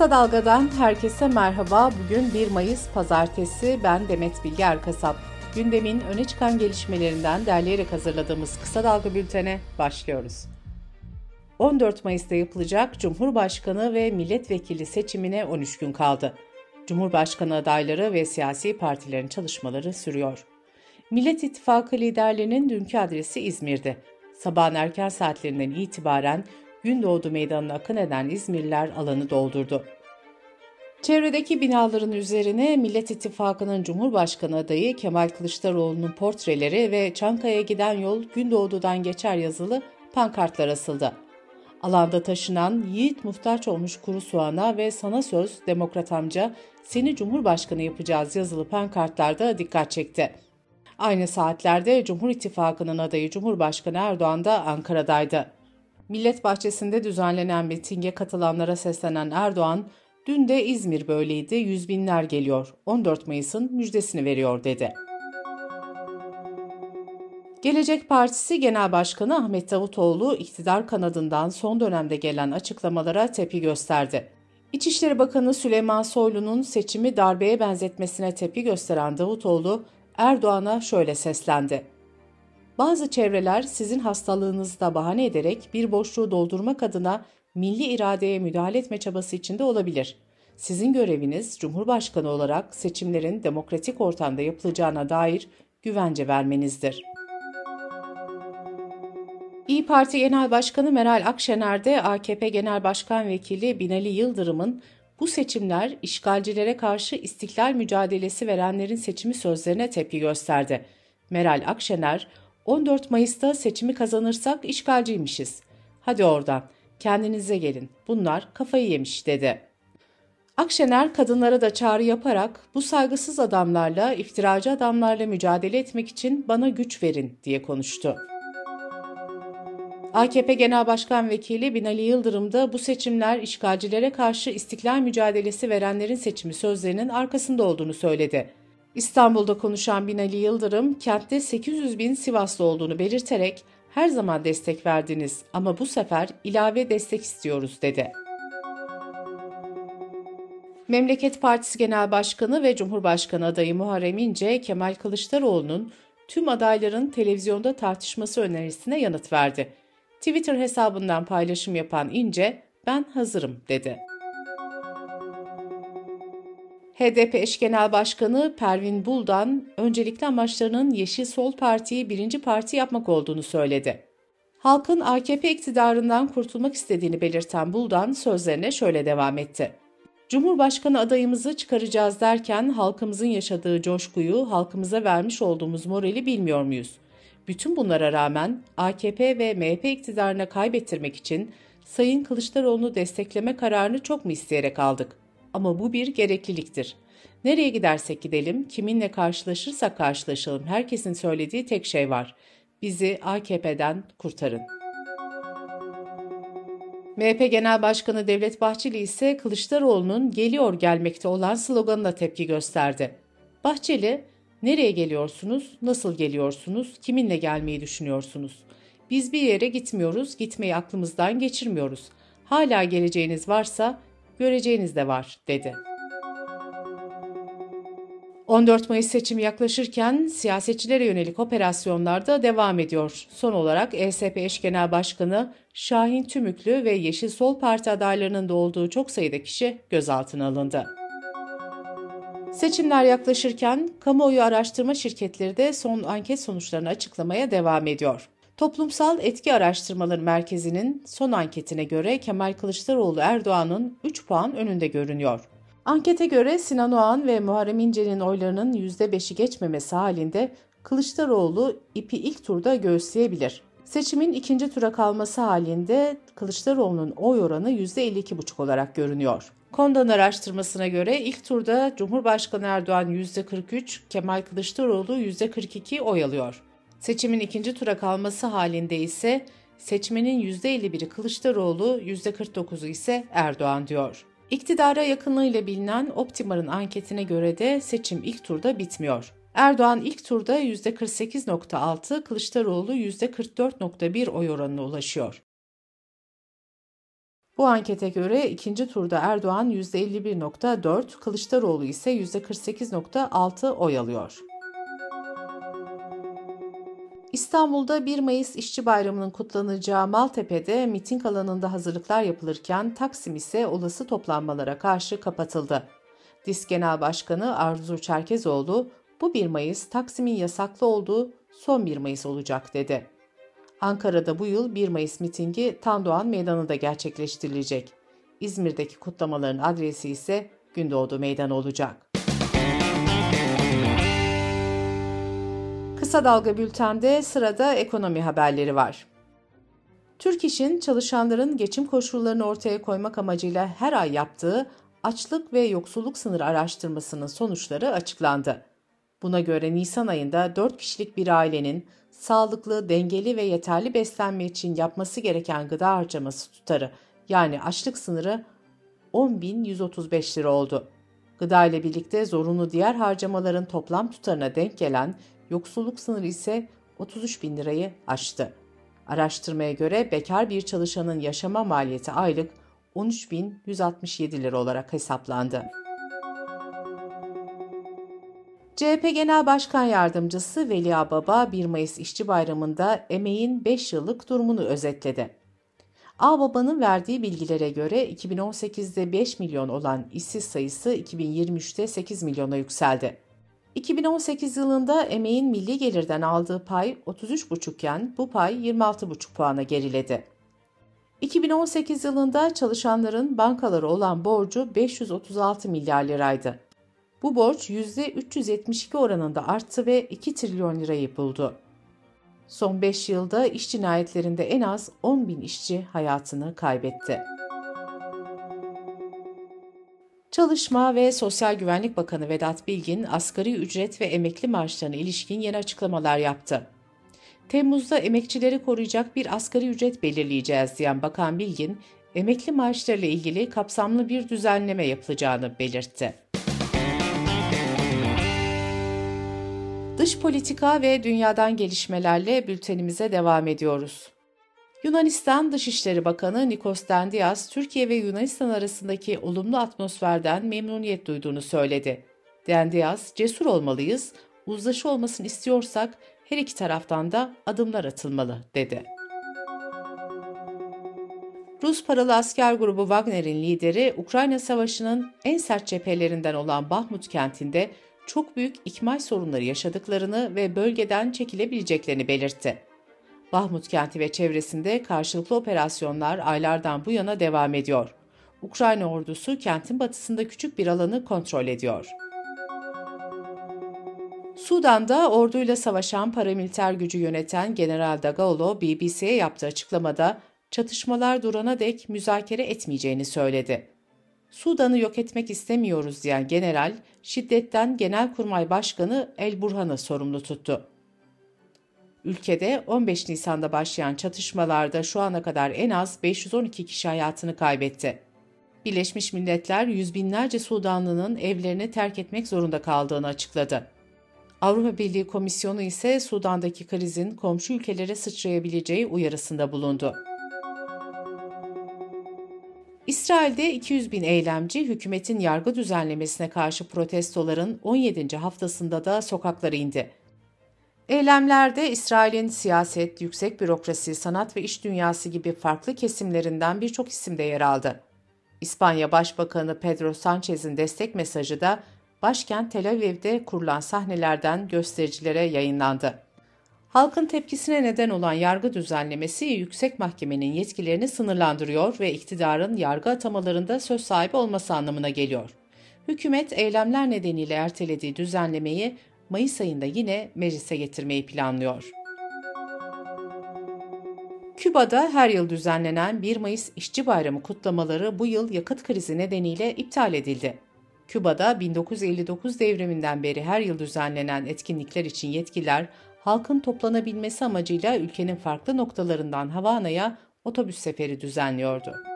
Kısa Dalga'dan herkese merhaba. Bugün 1 Mayıs Pazartesi. Ben Demet Bilge Erkasap. Gündemin öne çıkan gelişmelerinden derleyerek hazırladığımız Kısa Dalga bültene başlıyoruz. 14 Mayıs'ta yapılacak Cumhurbaşkanı ve milletvekili seçimine 13 gün kaldı. Cumhurbaşkanı adayları ve siyasi partilerin çalışmaları sürüyor. Millet İttifakı liderlerinin dünkü adresi İzmir'de. Sabahın erken saatlerinden itibaren Gündoğdu Meydanı'na akın eden İzmirliler alanı doldurdu. Çevredeki binaların üzerine Millet İttifakı'nın Cumhurbaşkanı adayı Kemal Kılıçdaroğlu'nun portreleri ve Çankaya'ya giden yol Gündoğdu'dan geçer yazılı pankartlar asıldı. Alanda taşınan Yiğit muhtaç olmuş kuru soğana ve sana söz demokrat amca seni Cumhurbaşkanı yapacağız yazılı pankartlarda dikkat çekti. Aynı saatlerde Cumhur İttifakı'nın adayı Cumhurbaşkanı Erdoğan da Ankara'daydı. Millet Bahçesi'nde düzenlenen mitinge katılanlara seslenen Erdoğan, dün de İzmir böyleydi, yüz binler geliyor, 14 Mayıs'ın müjdesini veriyor dedi. Gelecek Partisi Genel Başkanı Ahmet Davutoğlu iktidar kanadından son dönemde gelen açıklamalara tepki gösterdi. İçişleri Bakanı Süleyman Soylu'nun seçimi darbeye benzetmesine tepki gösteren Davutoğlu, Erdoğan'a şöyle seslendi. Bazı çevreler sizin hastalığınızı da bahane ederek bir boşluğu doldurmak adına milli iradeye müdahale etme çabası içinde olabilir. Sizin göreviniz Cumhurbaşkanı olarak seçimlerin demokratik ortamda yapılacağına dair güvence vermenizdir. İyi Parti Genel Başkanı Meral Akşener de AKP Genel Başkan Vekili Binali Yıldırım'ın bu seçimler işgalcilere karşı istiklal mücadelesi verenlerin seçimi sözlerine tepki gösterdi. Meral Akşener, 14 Mayıs'ta seçimi kazanırsak işgalciymişiz. Hadi oradan, kendinize gelin, bunlar kafayı yemiş dedi. Akşener kadınlara da çağrı yaparak bu saygısız adamlarla, iftiracı adamlarla mücadele etmek için bana güç verin diye konuştu. AKP Genel Başkan Vekili Binali Yıldırım da bu seçimler işgalcilere karşı istiklal mücadelesi verenlerin seçimi sözlerinin arkasında olduğunu söyledi. İstanbul'da konuşan Binali Yıldırım, kentte 800 bin Sivaslı olduğunu belirterek her zaman destek verdiniz ama bu sefer ilave destek istiyoruz dedi. Memleket Partisi Genel Başkanı ve Cumhurbaşkanı adayı Muharrem İnce, Kemal Kılıçdaroğlu'nun tüm adayların televizyonda tartışması önerisine yanıt verdi. Twitter hesabından paylaşım yapan İnce, ben hazırım dedi. HDP eş genel başkanı Pervin Buldan, öncelikli amaçlarının Yeşil Sol Parti'yi birinci parti yapmak olduğunu söyledi. Halkın AKP iktidarından kurtulmak istediğini belirten Buldan sözlerine şöyle devam etti. Cumhurbaşkanı adayımızı çıkaracağız derken halkımızın yaşadığı coşkuyu, halkımıza vermiş olduğumuz morali bilmiyor muyuz? Bütün bunlara rağmen AKP ve MHP iktidarına kaybettirmek için Sayın Kılıçdaroğlu'nu destekleme kararını çok mu isteyerek aldık? Ama bu bir gerekliliktir. Nereye gidersek gidelim, kiminle karşılaşırsak karşılaşalım herkesin söylediği tek şey var. Bizi AKP'den kurtarın. MHP Genel Başkanı Devlet Bahçeli ise Kılıçdaroğlu'nun geliyor gelmekte olan sloganına tepki gösterdi. Bahçeli, nereye geliyorsunuz, nasıl geliyorsunuz, kiminle gelmeyi düşünüyorsunuz? Biz bir yere gitmiyoruz, gitmeyi aklımızdan geçirmiyoruz. Hala geleceğiniz varsa göreceğiniz de var, dedi. 14 Mayıs seçimi yaklaşırken siyasetçilere yönelik operasyonlar da devam ediyor. Son olarak ESP eş genel başkanı Şahin Tümüklü ve Yeşil Sol Parti adaylarının da olduğu çok sayıda kişi gözaltına alındı. Seçimler yaklaşırken kamuoyu araştırma şirketleri de son anket sonuçlarını açıklamaya devam ediyor. Toplumsal Etki Araştırmaları Merkezi'nin son anketine göre Kemal Kılıçdaroğlu Erdoğan'ın 3 puan önünde görünüyor. Ankete göre Sinan Oğan ve Muharrem İnce'nin oylarının %5'i geçmemesi halinde Kılıçdaroğlu ipi ilk turda göğüsleyebilir. Seçimin ikinci tura kalması halinde Kılıçdaroğlu'nun oy oranı %52,5 olarak görünüyor. Kondan araştırmasına göre ilk turda Cumhurbaşkanı Erdoğan %43, Kemal Kılıçdaroğlu %42 oy alıyor. Seçimin ikinci tura kalması halinde ise seçmenin %51'i Kılıçdaroğlu, %49'u ise Erdoğan diyor. İktidara yakınlığıyla bilinen Optimar'ın anketine göre de seçim ilk turda bitmiyor. Erdoğan ilk turda %48.6, Kılıçdaroğlu %44.1 oy oranına ulaşıyor. Bu ankete göre ikinci turda Erdoğan %51.4, Kılıçdaroğlu ise %48.6 oy alıyor. İstanbul'da 1 Mayıs İşçi Bayramı'nın kutlanacağı Maltepe'de miting alanında hazırlıklar yapılırken Taksim ise olası toplanmalara karşı kapatıldı. DİSK Genel Başkanı Arzu Çerkezoğlu, bu 1 Mayıs Taksim'in yasaklı olduğu son 1 Mayıs olacak dedi. Ankara'da bu yıl 1 Mayıs mitingi Tandoğan Meydanı'nda gerçekleştirilecek. İzmir'deki kutlamaların adresi ise Gündoğdu Meydanı olacak. Kısa Dalga Bülten'de sırada ekonomi haberleri var. Türk İş'in çalışanların geçim koşullarını ortaya koymak amacıyla her ay yaptığı açlık ve yoksulluk sınırı araştırmasının sonuçları açıklandı. Buna göre Nisan ayında 4 kişilik bir ailenin sağlıklı, dengeli ve yeterli beslenme için yapması gereken gıda harcaması tutarı yani açlık sınırı 10.135 lira oldu. Gıda ile birlikte zorunlu diğer harcamaların toplam tutarına denk gelen yoksulluk sınırı ise 33 bin lirayı aştı. Araştırmaya göre bekar bir çalışanın yaşama maliyeti aylık 13.167 lira olarak hesaplandı. CHP Genel Başkan Yardımcısı Veli Baba 1 Mayıs İşçi Bayramı'nda emeğin 5 yıllık durumunu özetledi. Ağbaba'nın verdiği bilgilere göre 2018'de 5 milyon olan işsiz sayısı 2023'te 8 milyona yükseldi. 2018 yılında emeğin milli gelirden aldığı pay 33,5 iken bu pay 26,5 puana geriledi. 2018 yılında çalışanların bankaları olan borcu 536 milyar liraydı. Bu borç %372 oranında arttı ve 2 trilyon lirayı buldu. Son 5 yılda iş cinayetlerinde en az 10 bin işçi hayatını kaybetti. Çalışma ve Sosyal Güvenlik Bakanı Vedat Bilgin, asgari ücret ve emekli maaşlarına ilişkin yeni açıklamalar yaptı. Temmuz'da emekçileri koruyacak bir asgari ücret belirleyeceğiz diyen Bakan Bilgin, emekli maaşlarıyla ilgili kapsamlı bir düzenleme yapılacağını belirtti. Dış politika ve dünyadan gelişmelerle bültenimize devam ediyoruz. Yunanistan Dışişleri Bakanı Nikos Dendias, Türkiye ve Yunanistan arasındaki olumlu atmosferden memnuniyet duyduğunu söyledi. Dendias, cesur olmalıyız, uzlaşı olmasını istiyorsak her iki taraftan da adımlar atılmalı, dedi. Rus paralı asker grubu Wagner'in lideri, Ukrayna Savaşı'nın en sert cephelerinden olan Bahmut kentinde çok büyük ikmal sorunları yaşadıklarını ve bölgeden çekilebileceklerini belirtti. Bahmut kenti ve çevresinde karşılıklı operasyonlar aylardan bu yana devam ediyor. Ukrayna ordusu kentin batısında küçük bir alanı kontrol ediyor. Sudan'da orduyla savaşan paramiliter gücü yöneten General Dagalo BBC'ye yaptığı açıklamada çatışmalar durana dek müzakere etmeyeceğini söyledi. Sudan'ı yok etmek istemiyoruz diyen general, şiddetten Genelkurmay Başkanı El Burhan'ı sorumlu tuttu. Ülkede 15 Nisan'da başlayan çatışmalarda şu ana kadar en az 512 kişi hayatını kaybetti. Birleşmiş Milletler yüz binlerce Sudanlının evlerini terk etmek zorunda kaldığını açıkladı. Avrupa Birliği Komisyonu ise Sudan'daki krizin komşu ülkelere sıçrayabileceği uyarısında bulundu. İsrail'de 200 bin eylemci hükümetin yargı düzenlemesine karşı protestoların 17. haftasında da sokaklara indi. Eylemlerde İsrail'in siyaset, yüksek bürokrasi, sanat ve iş dünyası gibi farklı kesimlerinden birçok isim de yer aldı. İspanya Başbakanı Pedro Sanchez'in destek mesajı da başkent Tel Aviv'de kurulan sahnelerden göstericilere yayınlandı. Halkın tepkisine neden olan yargı düzenlemesi yüksek mahkemenin yetkilerini sınırlandırıyor ve iktidarın yargı atamalarında söz sahibi olması anlamına geliyor. Hükümet eylemler nedeniyle ertelediği düzenlemeyi Mayıs ayında yine meclise getirmeyi planlıyor. Küba'da her yıl düzenlenen 1 Mayıs İşçi Bayramı kutlamaları bu yıl yakıt krizi nedeniyle iptal edildi. Küba'da 1959 devriminden beri her yıl düzenlenen etkinlikler için yetkililer halkın toplanabilmesi amacıyla ülkenin farklı noktalarından Havana'ya otobüs seferi düzenliyordu.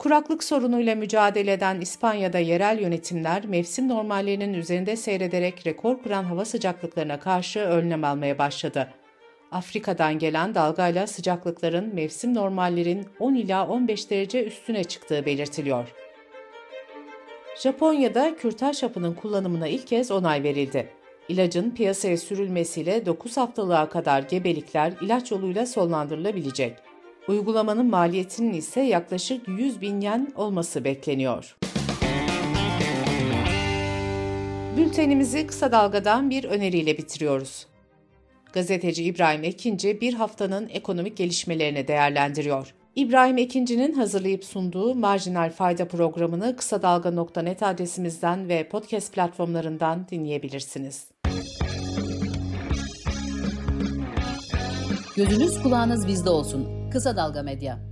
Kuraklık sorunuyla mücadele eden İspanya'da yerel yönetimler mevsim normallerinin üzerinde seyrederek rekor kıran hava sıcaklıklarına karşı önlem almaya başladı. Afrika'dan gelen dalgayla sıcaklıkların mevsim normallerin 10 ila 15 derece üstüne çıktığı belirtiliyor. Japonya'da kürtaj hapının kullanımına ilk kez onay verildi. İlacın piyasaya sürülmesiyle 9 haftalığa kadar gebelikler ilaç yoluyla sonlandırılabilecek. Uygulamanın maliyetinin ise yaklaşık 100 bin yen olması bekleniyor. Bültenimizi kısa dalgadan bir öneriyle bitiriyoruz. Gazeteci İbrahim Ekinci bir haftanın ekonomik gelişmelerini değerlendiriyor. İbrahim Ekinci'nin hazırlayıp sunduğu Marjinal Fayda programını kısa dalga.net adresimizden ve podcast platformlarından dinleyebilirsiniz. Gözünüz kulağınız bizde olsun. Kısa Dalga Medya.